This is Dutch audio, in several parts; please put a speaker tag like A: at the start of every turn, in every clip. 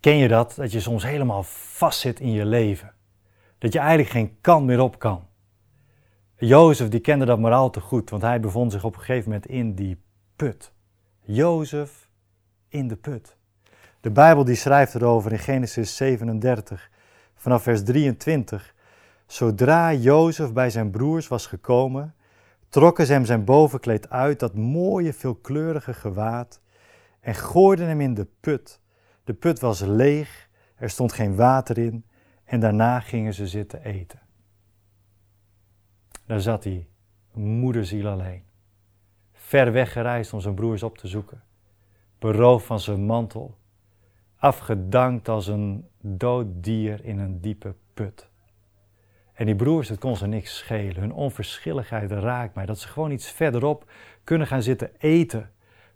A: Ken je dat? Dat je soms helemaal vastzit in je leven. Dat je eigenlijk geen kant meer op kan. Jozef die kende dat maar al te goed, want hij bevond zich op een gegeven moment in die put. Jozef in de put. De Bijbel die schrijft erover in Genesis 37 vanaf vers 23. Zodra Jozef bij zijn broers was gekomen, trokken ze hem zijn bovenkleed uit, dat mooie veelkleurige gewaad, en gooiden hem in de put. De put was leeg, er stond geen water in, en daarna gingen ze zitten eten. Daar zat hij, moederziel alleen, ver weggereisd om zijn broers op te zoeken, beroofd van zijn mantel, afgedankt als een dood dier in een diepe put. En die broers, het kon ze niks schelen. Hun onverschilligheid raakt mij. Dat ze gewoon iets verderop kunnen gaan zitten eten.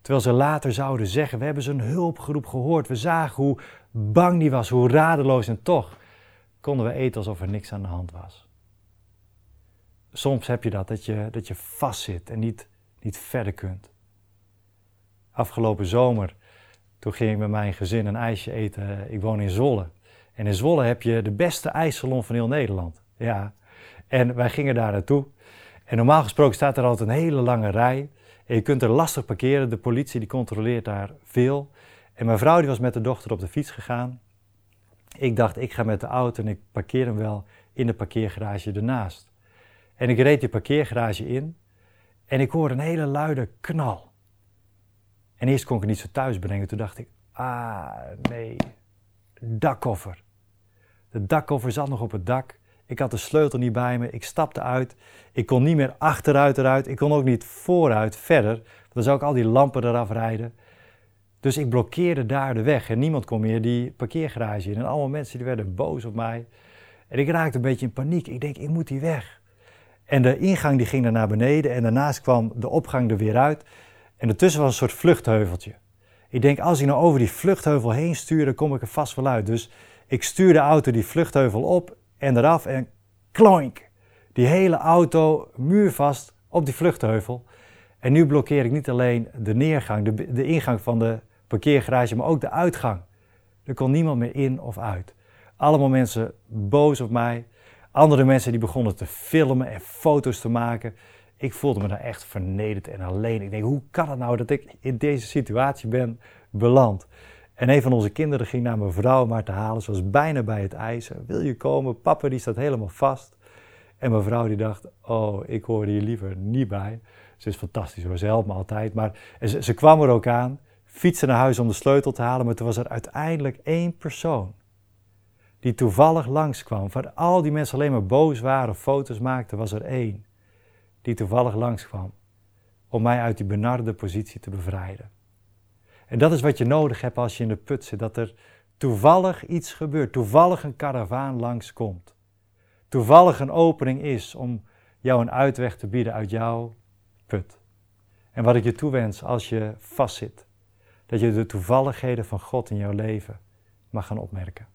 A: Terwijl ze later zouden zeggen: We hebben zijn hulpgeroep gehoord. We zagen hoe bang die was, hoe radeloos. En toch konden we eten alsof er niks aan de hand was. Soms heb je dat, dat je, dat je vastzit en niet, niet verder kunt. Afgelopen zomer, toen ging ik met mijn gezin een ijsje eten. Ik woon in Zwolle. En in Zwolle heb je de beste ijssalon van heel Nederland. Ja. En wij gingen daar naartoe. En normaal gesproken staat er altijd een hele lange rij. En je kunt er lastig parkeren. De politie die controleert daar veel. En mijn vrouw die was met de dochter op de fiets gegaan. Ik dacht, ik ga met de auto en ik parkeer hem wel in de parkeergarage ernaast. En ik reed die parkeergarage in. En ik hoorde een hele luide knal. En eerst kon ik het niet zo thuis brengen. Toen dacht ik, ah nee, dakkoffer. De dakkoffer zat nog op het dak. Ik had de sleutel niet bij me. Ik stapte uit. Ik kon niet meer achteruit eruit. Ik kon ook niet vooruit verder. Dan zou ik al die lampen eraf rijden. Dus ik blokkeerde daar de weg en niemand kon meer die parkeergarage in. En allemaal mensen die werden boos op mij. En ik raakte een beetje in paniek. Ik denk, ik moet die weg. En de ingang die ging er naar beneden en daarnaast kwam de opgang er weer uit. En ertussen was een soort vluchtheuveltje. Ik denk, als ik nou over die vluchtheuvel heen stuur, dan kom ik er vast wel uit. Dus ik stuur de auto die vluchtheuvel op en eraf en kloink. Die hele auto muurvast op die vluchtheuvel. En nu blokkeer ik niet alleen de neergang, de, de ingang van de parkeergarage, maar ook de uitgang. Er kon niemand meer in of uit. Allemaal mensen boos op mij. Andere mensen die begonnen te filmen en foto's te maken. Ik voelde me daar echt vernederd en alleen. Ik denk, hoe kan het nou dat ik in deze situatie ben beland? En een van onze kinderen ging naar mijn vrouw maar te halen. Ze was bijna bij het ijzer. Wil je komen? Papa die staat helemaal vast. En mijn vrouw die dacht, oh, ik hoor hier liever niet bij. Ze is fantastisch hoor, ze helpt me altijd. Maar ze, ze kwam er ook aan, fietste naar huis om de sleutel te halen. Maar toen was er uiteindelijk één persoon die toevallig langskwam. Van al die mensen alleen maar boos waren foto's maakten, was er één die toevallig langskwam. Om mij uit die benarde positie te bevrijden. En dat is wat je nodig hebt als je in de put zit. Dat er toevallig iets gebeurt. Toevallig een karavaan langskomt. Toevallig een opening is om jou een uitweg te bieden uit jouw put. En wat ik je toewens als je vastzit. Dat je de toevalligheden van God in jouw leven mag gaan opmerken.